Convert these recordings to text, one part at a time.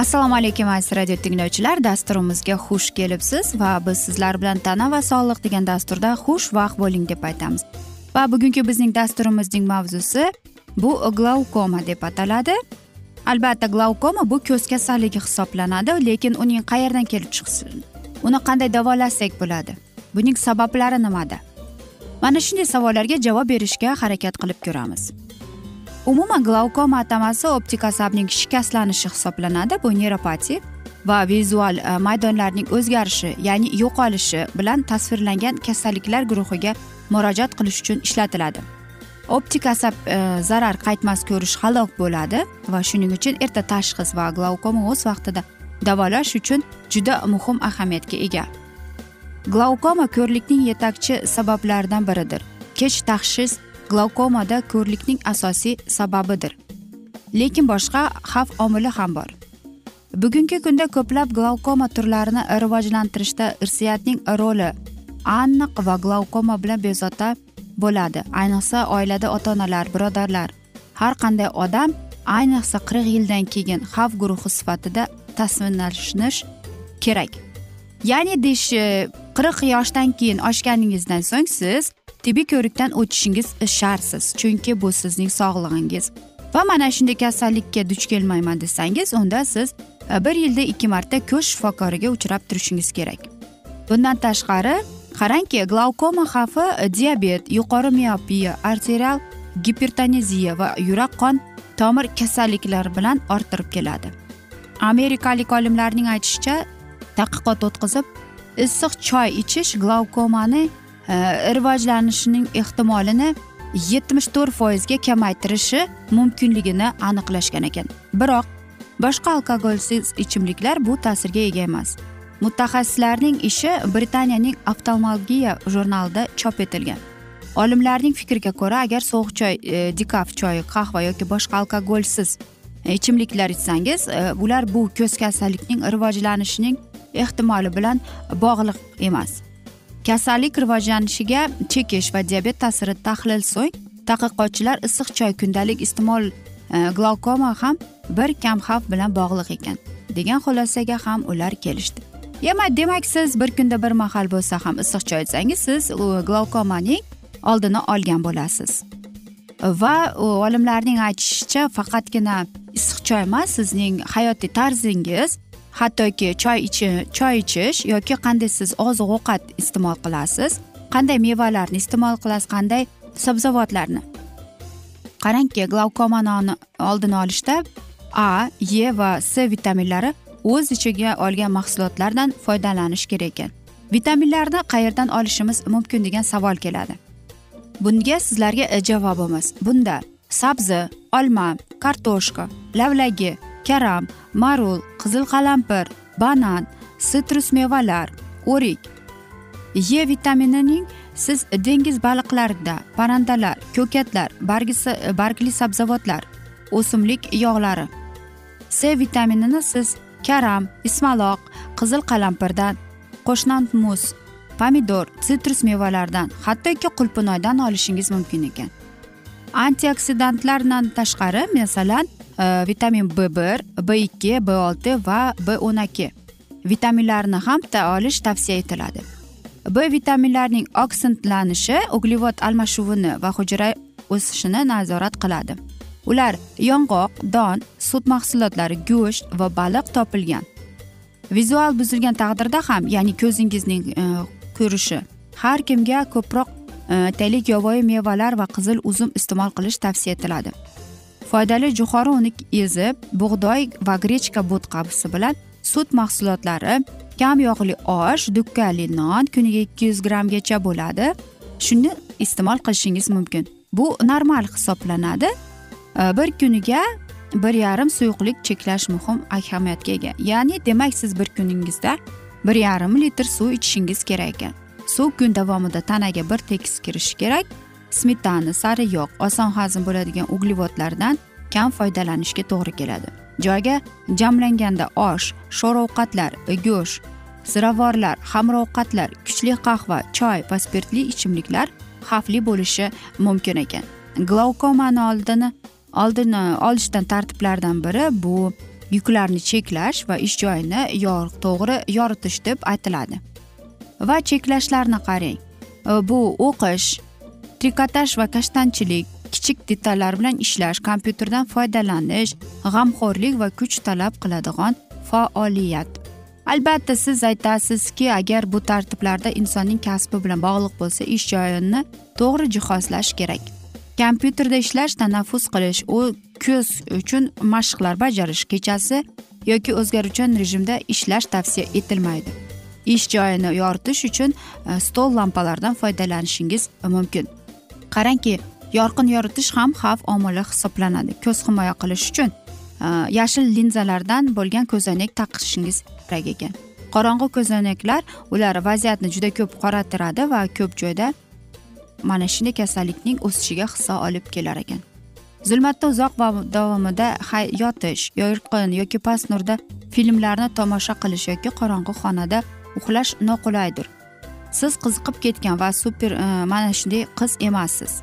assalomu alaykum aziz radio tinglovchilar. Dasturimizga xush kelibsiz va biz sizlar bilan tana va sog'liq degan dasturda xushvaqt bo'ling deb aytamiz. Va bugungi bizning dasturimizning mavzusi bu glaukoma deb ataladi. Albatta glaukoma bu ko'z kasalligi hisoblanadi lekin uning qayerdan kelib chiqsin uni qanday davolasak bo'ladi buning sabablari nimada? Mana shunday savollarga javob berishga harakat qilib ko'ramiz. Umuman glaukoma atamasi optik asabning shikastlanishi hisoblanadi. Bu neuropatiya va vizual e, maydonlarning o'zgarishi ya'ni yo'qolishi bilan tasvirlangan kasalliklar guruhiga murojaat qilish uchun ishlatiladi. Optik asab e, zarar qaytmas ko'rish halok bo'ladi va shuning uchun erta tashxis va glaukoma o'z vaqtida davolash uchun juda muhim ahamiyatga ega. Glaukoma ko'rlikning yetakchi sabablaridan biridir. Kech tashxis glaukomada ko'rlikning asosiy sababidir. Lekin boshqa xavf omili ham bor. Bugungi kunda ko'plab glaukoma turlarini rivojlantirishda irsiyatning roli aniq va glaukoma bilan bezovta bo'ladi. Ayniqsa oilada ota onalar birodarlar har qanday odam ayniqsa qirq yildan keyin xavf guruhi sifatida tasvirlanish kerak. Ya'ni deyish qirq yoshdan keyin oshganingizdan so'ng siz tibbiy ko'rikdan o'tishingiz shartsiz chunki bu sizning sog'lig'ingiz. Va mana shunday kasallikka duch kelmayman desangiz unda siz e, bir yilda ikki marta ko'z shifokoriga uchrab turishingiz kerak. Bundan tashqari qarangki glaukoma xavfi e, diabet yuqori miopiya arterial gipertoneziya va yurak qon tomir kasalliklari bilan orttirib keladi. Amerikalik olimlarning aytishicha tadqiqot o'tkazib issiq choy ichish glaukomani Э, rivojlanishining ehtimolini yetmish to'rt foizga kamaytirishi mumkinligini aniqlashgan ekan. Biroq boshqa alkogolsiz ichimliklar bu ta'sirga ega emas. Mutaxassislarning ishi britaniyaning oftalmologiya jurnalida chop etilgan. Olimlarning fikriga ko'ra agar sovuq choy e, dekaf choyi qahva yoki boshqa alkogolsiz e, ichimliklar ichsangiz e, ular bu ko'z kasallikning rivojlanishining ehtimoli bilan bog'liq emas. Kasallik rivojlanishiga chekish va diabet ta'siri tahlil so'ng tadqiqotchilar issiq choy kundalik iste'mol e, glaukoma ham bir kam xavf bilan bog'liq ekan degan xulosaga ham ular kelishdi. Demak siz bir kunda bir mahal bo'lsa ham issiq choy ichsangiz siz glaukomaning oldini olgan bo'lasiz. Va olimlarning aytishicha faqatgina issiq choy emas sizning hayotiy tarzingiz hattoki choy ichi choy ichish yoki qanday siz oziq ovqat iste'mol qilasiz qanday mevalarni iste'mol qilasiz qanday sabzavotlarni? Qarangki glaukomani oldini olishda a e va c vitaminlari o'z ichiga olgan mahsulotlardan foydalanish kerak ekan. Vitaminlarni qayerdan olishimiz mumkin degan savol keladi. Bunga sizlarga javobimiz bunda sabzi olma kartoshka lavlagi karam marul qizil qalampir banan sitrus mevalar o'rik. E vitaminining siz dengiz baliqlarida parrandalar ko'katlar bargli sabzavotlar o'simlik yog'lari. C vitaminini siz karam ismaloq qizil qalampirdan qo'shnand muz pomidor sitrus mevalaridan hattoki qulpunoydan olishingiz mumkin ekan. Antioksidantlardan tashqari masalan e, vitamin b bir b ikki b olti va b o'n ikki vitaminlarni ham olish tavsiya etiladi. B vitaminlarining oksidlanishi uglevod almashuvini va hujayra o'sishini nazorat qiladi. Ular yong'oq don sut mahsulotlari go'sht va baliq topilgan. Vizual buzilgan taqdirda ham ya'ni ko'zingizning e, ko'rishi har kimga ko'proq taylik yovvoyi mevalar va qizil uzum iste'mol qilish tavsiya etiladi foydali jo'xori uni ezib bug'doy va grechka bo'tqasi bilan sut mahsulotlari kam yog'li osh dukkali non kuniga ikki yuz grammgacha bo'ladi shuni iste'mol qilishingiz mumkin bu normal hisoblanadi bir kuniga bir yarim suyuqlik cheklash muhim ahamiyatga ega. Ya'ni demak siz bir kuningizda bir yarim litr suv ichishingiz kerak ekan suv kun davomida tanaga bir tekis kirishi kerak. Smetana sari yog' oson hazm bo'ladigan uglevodlardan kam foydalanishga to'g'ri keladi. Joyga jamlanganda osh sho'r ovqatlar go'sht ziravorlar xamir ovqatlar kuchli qahva choy va spirtli ichimliklar xavfli bo'lishi mumkin ekan. Glaukomani oldini oldini olishdan tartiblardan biri bu yuklarni cheklash va ish joyini yorug' to'g'ri yoritish deb aytiladi. Va cheklashlarni qarang. E, bu o'qish trikotaj va kashtanchilik kichik detallar bilan ishlash kompyuterdan foydalanish g'amxo'rlik va kuch talab qiladigan faoliyat. Albatta siz aytasizki agar bu tartiblarda insonning kasbi bilan bog'liq bo'lsa ish joyini to'g'ri jihozlash kerak. Kompyuterda ishlash tanaffus qilish u ko'z uchun mashqlar bajarish kechasi yoki o'zgaruvchan rejimda ishlash tavsiya etilmaydi. Ish joyini yoritish uchun e, stol lampalaridan foydalanishingiz mumkin. Qarangki yorqin yoritish ham xavf omili hisoblanadi. Ko'z himoya qilish uchun e, yashil linzalardan bo'lgan ko'zoynak taqishingiz kerak ekan. Qorong'u ko'zoynaklar ular vaziyatni juda ko'p qoratiradi va ko'p joyda mana shunday kasallikning o'sishiga hissa olib kelar ekan. Zulmatda uzoq vaqt davomida yotish yorqin yoki past nurda filmlarni tomosha qilish yoki qorong'u xonada uxlash noqulaydir. Siz qiziqib ketgan va super e, mana shunday qiz emassiz.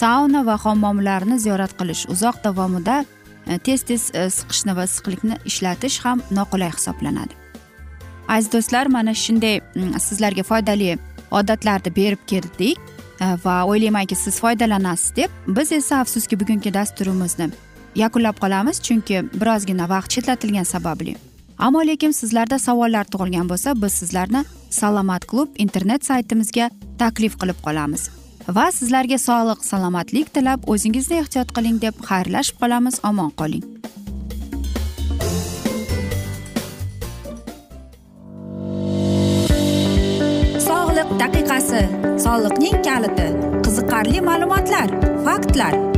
Sauna va hammomlarni ziyorat qilish uzoq davomida e, tez tez e, siqishni va issiqlikni ishlatish ham noqulay hisoblanadi. Aziz do'stlar mana shunday sizlarga foydali odatlarni berib keldik e, va o'ylaymanki siz foydalanasiz deb biz esa afsuski bugungi dasturimizni yakunlab qolamiz chunki birozgina vaqt chetlatilgani sababli. Ammo lekin sizlarda savollar tug'ilgan bo'lsa biz sizlarni salomat klub internet saytimizga taklif qilib qolamiz. Va sizlarga sog'lik salomatlik tilab o'zingizni ehtiyot qiling deb xayrlashib qolamiz. Omon qoling. Sog'liq daqiqasi. Soliqning kaliti. Qiziqarli ma'lumotlar faktlar.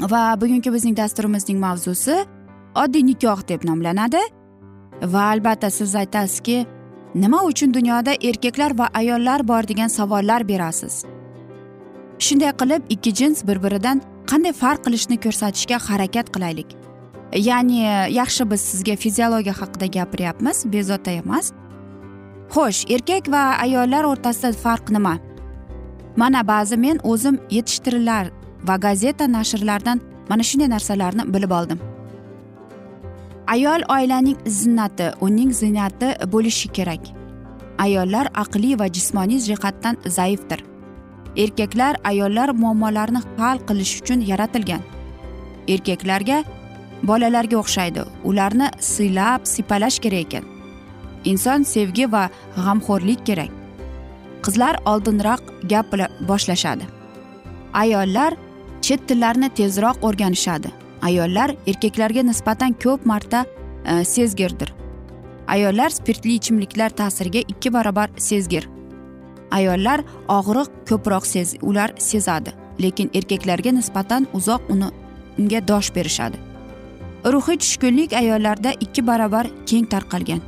Va bugungi bizning dasturimizning mavzusi oddiy nikoh deb nomlanadi va albatta siz aytasizki nima uchun dunyoda erkaklar va ayollar bor degan savollar berasiz? Shunday qilib ikki jins bir biridan qanday farq qilishni ko'rsatishga harakat qilaylik? Ya'ni yaxshi biz sizga fiziologiya haqida gapiryapmiz bezovta emas. Xo'sh erkak va ayollar o'rtasida farq nima? Mana ba'zi men o'zim yetishtirilar va gazeta nashrlaridan mana shunday narsalarni bilib oldim. Ayol oilaning zinnati uning ziynati bo'lishi kerak. Ayollar aqliy va jismoniy jihatdan zaifdir. Erkaklar ayollar muammolarini hal qilish uchun yaratilgan. Erkaklarga bolalarga o'xshaydi ularni siylab sipalash kerak ekan. Inson sevgi va g'amxo'rlik kerak. Qizlar oldinroq gap boshlashadi. Ayollar chet tillarni tezroq o'rganishadi. Ayollar erkaklarga nisbatan ko'p marta e, sezgirdir. Ayollar spirtli ichimliklar ta'siriga ikki barobar sezgir. Ayollar og'riq ko'proq sez ular sezadi lekin erkaklarga nisbatan uzoq uni unga dosh berishadi. Ruhiy tushkunlik ayollarda ikki barobar keng tarqalgan.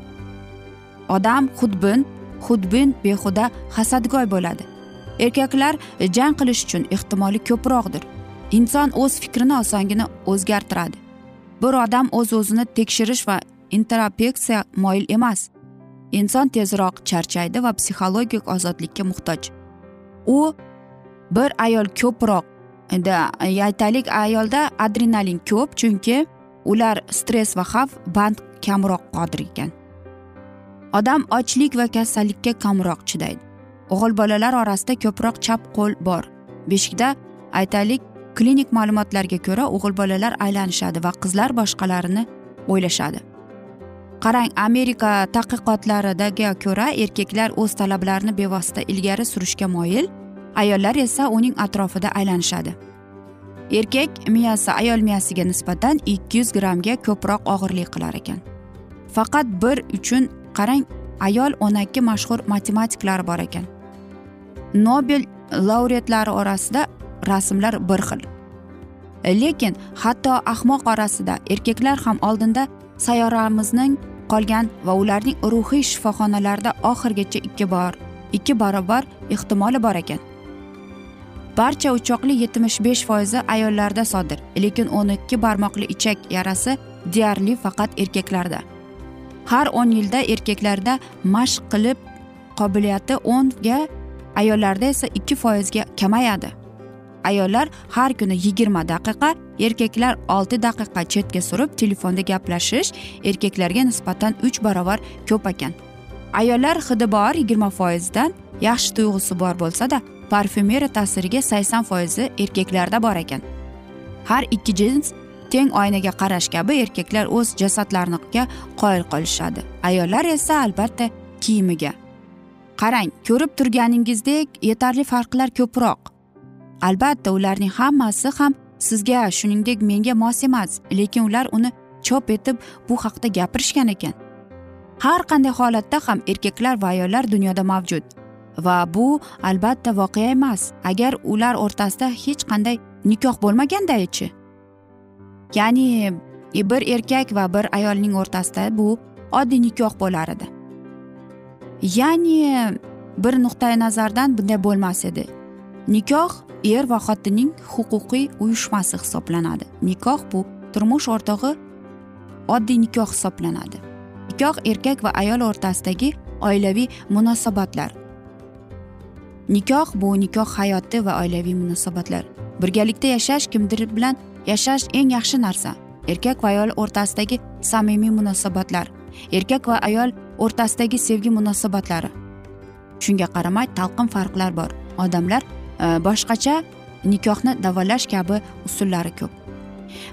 Odam xudbin xudbin behuda hasadgo'y bo'ladi. Erkaklar jang qilish uchun ehtimoli ko'proqdir. Inson o'z fikrini osongina o'zgartiradi. Bir odam o'z o'zini tekshirish va interopeksiya moyil emas. Inson tezroq charchaydi va psixologik ozodlikka muhtoj. U bir ayol ko'proq aytaylik ayolda adrenalin ko'p chunki ular stress va xavf band kamroq qodir ekan. Odam ochlik va kasallikka kamroq chidaydi. O'g'il bolalar orasida ko'proq chap qo'l bor. Beshikda aytaylik klinik ma'lumotlarga ko'ra o'g'il bolalar aylanishadi va qizlar boshqalarini o'ylashadi. Qarang amerika tadqiqotlariga ko'ra erkaklar o'z talablarini bevosita ilgari surishga moyil ayollar esa uning atrofida aylanishadi. Erkak miyasi ayol miyasiga nisbatan ikki yuz grammga ko'proq og'irlik qilar ekan. Faqat bir uchun qarang ayol o'n ikki mashhur matematiklar bor ekan. Nobel laureatlari orasida rasmlar bir xil. Lekin hatto ahmoq orasida erkaklar ham oldinda sayyoramizning qolgan va ularning ruhiy shifoxonalarda oxirigacha ikki bor ikki barobar ehtimoli bor ekan. Barcha uchoqli yetmish besh foizi ayollarda sodir lekin o'n ikki barmoqli ichak yarasi deyarli faqat erkaklarda. Har o'n yilda erkaklarda mashq qilib qobiliyati o'nga ayollarda esa ikki foizga kamayadi. Ayollar har kuni yigirma daqiqa erkaklar olti daqiqa chetga surib telefonda gaplashish erkaklarga nisbatan uch barobar ko'p ekan. Ayollar hidi bor yigirma foizdan yaxshi tuyg'usi bor bo'lsada parfyumeriya ta'siriga sakson foizi erkaklarda bor ekan. Har ikki jins teng oynaga qarash kabi erkaklar o'z jasadlariga qoyil qolishadi. Ayollar esa albatta kiyimiga. Qarang ko'rib turganingizdek yetarli farqlar ko'proq. Albatta ularning hammasi ham sizga shuningdek menga mos emas lekin ular uni chop etib bu haqda gapirishgan ekan. Har qanday holatda ham erkaklar va ayollar dunyoda mavjud va bu albatta voqea emas. Agar ular o'rtasida hech qanday nikoh bo'lmagandachi ya'ni bir erkak va bir ayolning o'rtasida bu oddiy nikoh bo'lar edi. Ya'ni bir nuqtai nazardan bunday bo'lmas edi. Nikoh er va xotinning huquqiy uyushmasi hisoblanadi. Nikoh bu turmush o'rtog'i oddiy nikoh hisoblanadi. Nikoh erkak va ayol o'rtasidagi oilaviy munosabatlar. Nikoh bu nikoh hayoti va oilaviy munosabatlar. Birgalikda yashash kimdir bilan yashash eng yaxshi narsa. Erkak va ayol o'rtasidagi samimiy munosabatlar. Erkak va ayol o'rtasidagi sevgi munosabatlari. Shunga qaramay talqin farqlar bor. Odamlar Э, boshqacha nikohni davolash kabi usullari ko'p.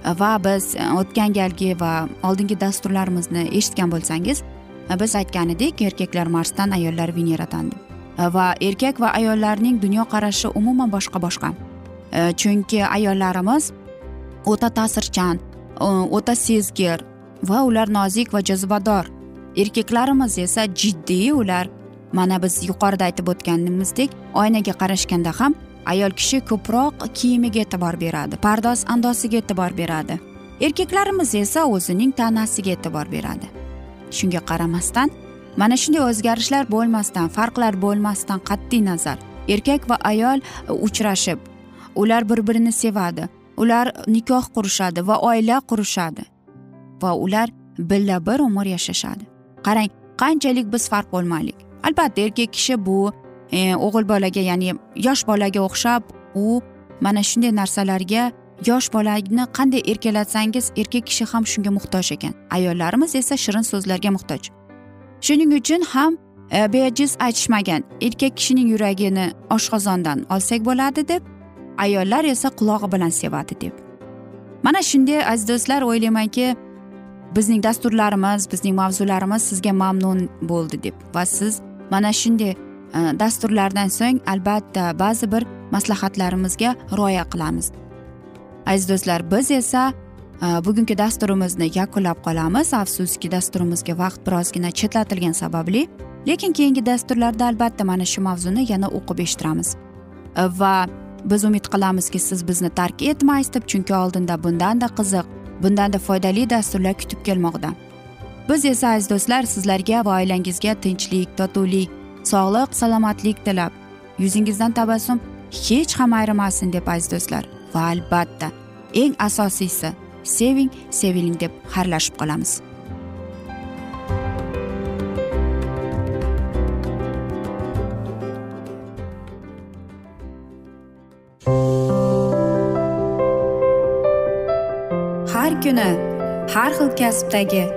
Э, va biz o'tgan galgi va oldingi dasturlarimizni eshitgan bo'lsangiz э, biz aytgan edik erkaklar marsdan ayollar veneradan deb. Va erkak va ayollarning dunyoqarashi umuman boshqa boshqa. Chunki ayollarimiz o'ta ta'sirchan o'ta sezgir va ular nozik va jozibador erkaklarimiz esa jiddiy ular mana biz yuqorida aytib o'tganimizdek oynaga qarashganda ham ayol kishi ko'proq kiyimiga e'tibor beradi pardoz andosiga e'tibor beradi. Erkaklarimiz esa o'zining tanasiga e'tibor beradi. Shunga qaramasdan mana shunday o'zgarishlar bo'lmasdan farqlar bo'lmasdan qat'iy nazar. Erkak va ayol e, uchrashib ular bir birini sevadi ular nikoh qurishadi va oila qurishadi va ular birga bir umr yashashadi. Qarang qanchalik biz farq bo'lmaylik albatta erkak kishi bu e, o'g'il bolaga ya'ni yosh bolaga o'xshab u mana shunday narsalarga yosh bolani qanday erkalatsangiz erkak kishi ham shunga muhtoj ekan. Ayollarimiz esa shirin so'zlarga muhtoj. Shuning uchun ham e, bejiz aytishmagan erkak kishining yuragini oshqozondan olsak bo'ladi deb ayollar esa qulog'i bilan sevadi deb. Mana shunday aziz do'stlar o'ylaymanki bizning dasturlarimiz bizning mavzularimiz sizga mamnun bo'ldi deb va siz mana shunday e, dasturlardan so'ng albatta ba'zi bir maslahatlarimizga rioya qilamiz. Aziz do'stlar biz esa e, bugungi dasturimizni yakunlab qolamiz. Afsuski dasturimizga vaqt birozgina chetlatilgani sababli lekin keyingi dasturlarda albatta mana shu mavzuni yana o'qib eshittiramiz. E, va biz umid qilamizki siz bizni tark etmaysiz deb chunki oldinda bundanda qiziq bundanda foydali dasturlar kutib kelmoqda. Biz esa aziz do'stlar sizlarga va oilangizga tinchlik totuvlik sog'lik salomatlik tilab. Yuzingizdan tabassum hech ham ayrimasin deb aziz do'stlar. Va albatta eng asosiysi seving seviling deb xayrlashib qolamiz. Har kuni har xil kasbdagi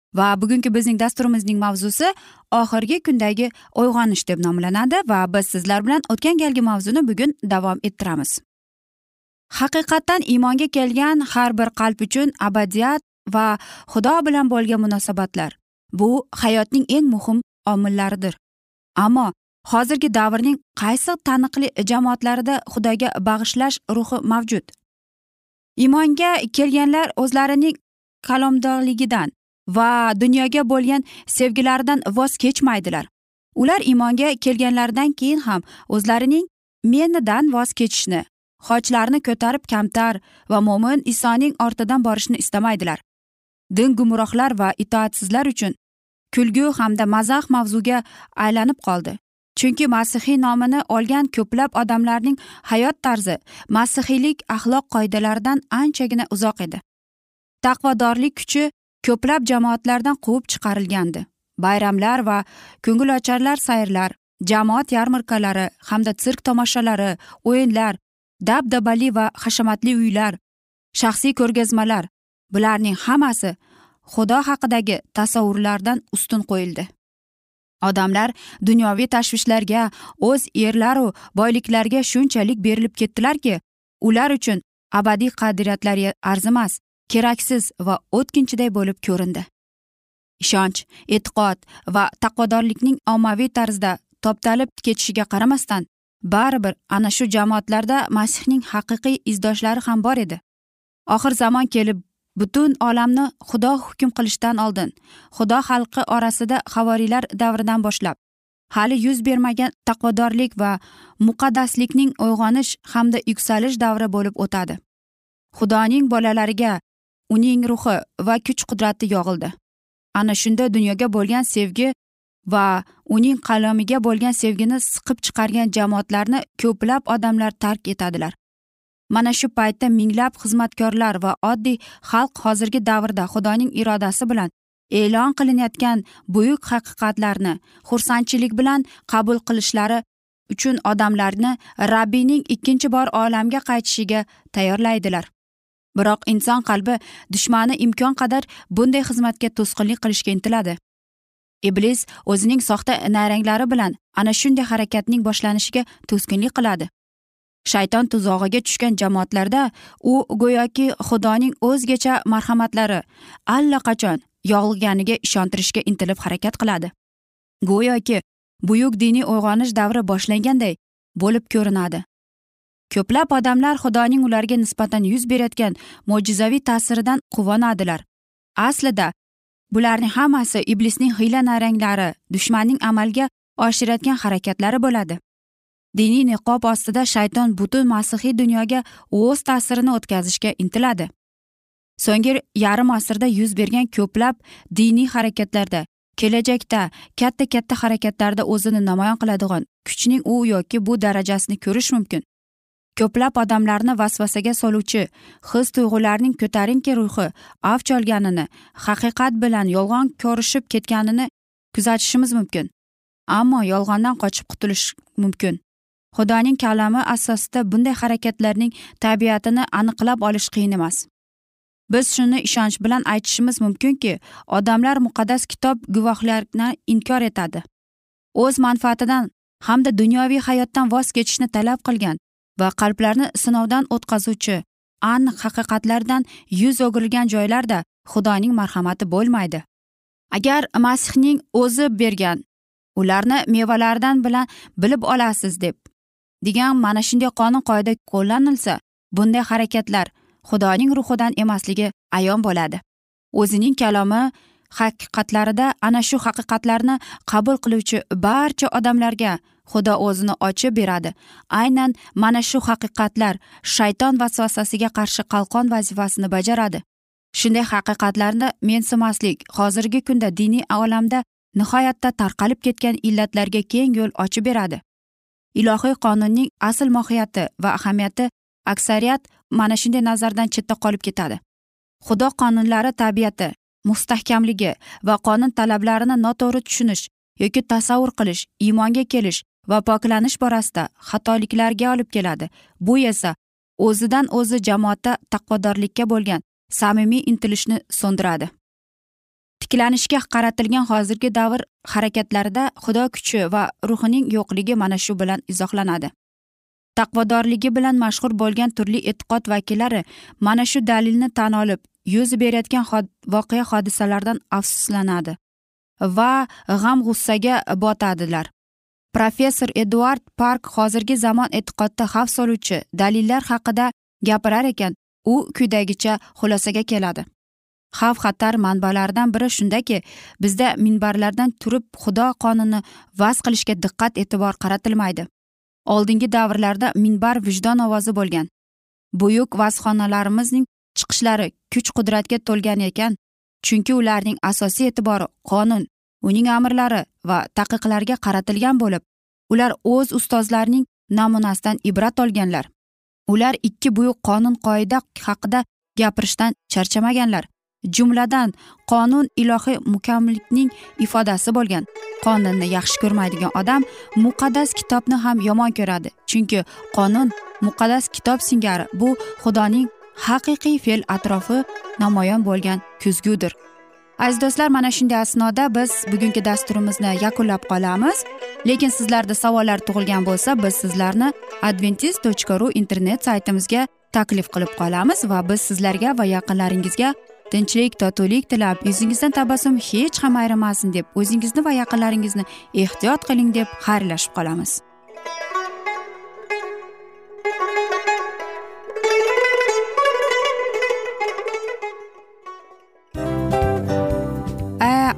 Va bugungi bizning dasturimizning mavzusi oxirgi kundagi uyg'onish deb nomlanadi va biz sizlar bilan o'tgan galgi mavzuni bugun davom ettiramiz. Haqiqatdan iymonga kelgan har bir qalb uchun abadiyat va xudo bilan bo'lgan munosabatlar bu hayotning eng muhim omillaridir. Ammo hozirgi davrning qaysi taniqli jamoatlarida xudoga bag'ishlash ruhi mavjud? Iymonga kelganlar o'zlarining kalomdorligidan va dunyoga bo'lgan sevgilaridan voz kechmaydilar. Ular iymonga kelganlaridan keyin ham o'zlarining menidan voz kechishni xochlarni ko'tarib kamtar va mo'min isoning ortidan borishni istamaydilar. Din gumrohlar va itoatsizlar uchun kulgu hamda mazax mavzuga aylanib qoldi. Chunki masihiy nomini olgan ko'plab odamlarning hayot tarzi masihiylik axloq qoidalaridan anchagina uzoq edi. Taqvodorlik kuchi ko'plab jamoatlardan quvib chiqarilgandi. Bayramlar va ko'ngilocharlar sayrlar jamoat yarmarkalari hamda sirk tomoshalari o'yinlar dabdabali va hashamatli uylar shaxsiy ko'rgazmalar bularning hammasi xudo haqidagi tasavvurlardan ustun qo'yildi. Odamlar dunyoviy tashvishlarga o'z erlaru boyliklariga shunchalik berilib ketdilarki ular uchun abadiy qadriyatlar arzimas. Keraksiz va o'tkinchiday bo'lib ko'rindi. Ishonch e'tiqod va taqvodorlikning ommaviy tarzda toptalib ketishiga qaramasdan baribir ana shu jamoatlarda masihning haqiqiy izdoshlari ham bor edi. Oxir zamon kelib butun olamni xudo hukm qilishdan oldin xudo xalqi orasida havoriylar davridan boshlab hali yuz bermagan taqvodorlik va muqaddaslikning uyg'onish hamda yuksalish davri bo'lib o'tadi. Xudoning bolalariga uning ruhi va kuch qudrati yog'ildi. Ana shunda dunyoga bo'lgan sevgi va uning qalamiga bo'lgan sevgini siqib chiqargan jamoatlarni ko'plab odamlar tark etadilar. Mana shu paytda minglab xizmatkorlar va oddiy xalq hozirgi davrda xudoning irodasi bilan e'lon qilinayotgan buyuk haqiqatlarni xursandchilik bilan qabul qilishlari uchun odamlarni rabbiyning ikkinchi bor olamga qaytishiga tayyorlaydilar. Biroq inson qalbi dushmani imkon qadar bunday xizmatga to'sqinlik qilishga intiladi. Iblis o'zining soxta nayranglari bilan ana shunday harakatning boshlanishiga to'sqinlik qiladi. Shayton tuzog'iga tushgan jamoatlarda u go'yoki xudoning o'zgacha marhamatlari allaqachon yog'ilganiga ishontirishga intilib harakat qiladi. Go'yoki buyuk diniy uyg'onish davri boshlanganday bo'lib ko'rinadi. Ko'plab odamlar xudoning ularga nisbatan yuz berayotgan mo'jizaviy ta'siridan quvonadilar. Aslida bularning hammasi iblisning hiyla naranglari dushmanning amalga oshirayotgan harakatlari bo'ladi. Diniy niqob ostida shayton butun masihiy dunyoga o'z ta'sirini o'tkazishga intiladi. So'nggi yarim asrda yuz bergan ko'plab diniy harakatlarda kelajakda katta katta harakatlarda o'zini namoyon qiladigan kuchning u yoki bu darajasini ko'rish mumkin. Ko'plab odamlarni vasvasaga soluvchi his tuyg'ularning ko'tarinki ruhi avj olganini haqiqat bilan yolg'on ko'rishib ketganini kuzatishimiz mumkin. Ammo yolg'ondan qochib qutulish mumkin. Xudoning kalami asosida bunday harakatlarning tabiatini aniqlab olish qiyin emas. Biz shuni ishonch bilan aytishimiz mumkinki odamlar muqaddas kitob guvohlarni inkor etadi. O'z manfaatidan hamda dunyoviy hayotdan voz kechishni talab qilgan va qalblarni sinovdan o'tkazuvchi aniq haqiqatlardan yuz o'girilgan joylarda xudoning marhamati bo'lmaydi. Agar masihning o'zi bergan ularni mevalaridan bilan bilib olasiz deb degan mana shunday qonun qoida qo'llanilsa bunday harakatlar xudoning ruhidan emasligi ayon bo'ladi. O'zining kalomi haqiqatlarida ana shu haqiqatlarni qabul qiluvchi barcha odamlarga xudo o'zini ochib beradi. Aynan mana shu haqiqatlar shayton vasvasasiga qarshi qalqon vazifasini bajaradi. Shunday haqiqatlarni mensimaslik hozirgi kunda diniy olamda nihoyatda tarqalib ketgan illatlarga keng yo'l ochib beradi. Ilohiy qonunning asl mohiyati va ahamiyati aksariyat mana shunday nazardan chetda qolib ketadi. Xudo qonunlari tabiati mustahkamligi va qonun talablarini noto'g'ri tushunish yoki tasavvur qilish iymonga kelish va poklanish borasida xatoliklarga olib keladi. Bu esa o'zidan o'zi jamoatda taqvodorlikka bo'lgan samimiy intilishni so'ndiradi. Tiklanishga qaratilgan hozirgi davr harakatlarida xudo kuchi va ruhining yo'qligi mana shu bilan izohlanadi. Taqvodorligi bilan mashhur bo'lgan turli e'tiqod vakillari mana shu dalilni tan olib yuz berayotgan voqea hodisalardan afsuslanadi va g'am g'ussaga botadilar. Professor eduard park hozirgi zamon e'tiqodda xavf soluvchi dalillar haqida gapirar ekan u quyidagicha xulosaga keladi. Xavf xatar manbalaridan biri shundaki bizda minbarlardan turib xudo qonuni vaz qilishga diqqat e'tibor qaratilmaydi. Oldingi davrlarda minbar vijdon ovozi bo'lgan. Buyuk vazxonalarimizning chiqishlari kuch qudratga to'lgan ekan chunki ularning asosiy e'tibori qonun. Uning amrlari va taqiqlarga qaratilgan bo'lib ular o'z ustozlarining namunasidan ibrat olganlar. Ular ikki buyuk qonun qoida haqida gapirishdan charchamaganlar. Jumladan qonun ilohiy mukammallikning ifodasi bo'lgan. Qonunni yaxshi ko'rmaydigan odam muqaddas kitobni ham yomon ko'radi. Chunki qonun muqaddas kitob singari bu xudoning haqiqiy fe'l atrofi namoyon bo'lgan kuzgudir. Aziz do'stlar mana shunday asnoda biz bugungi dasturimizni yakunlab qolamiz. Lekin sizlarda savollar tug'ilgan bo'lsa biz sizlarni adventis tochka ru internet saytimizga taklif qilib qolamiz va biz sizlarga va yaqinlaringizga tinchlik totuvlik tilab yuzingizdan tabassum hech ham ayrimasin deb o'zingizni va yaqinlaringizni ehtiyot qiling deb xayrlashib qolamiz.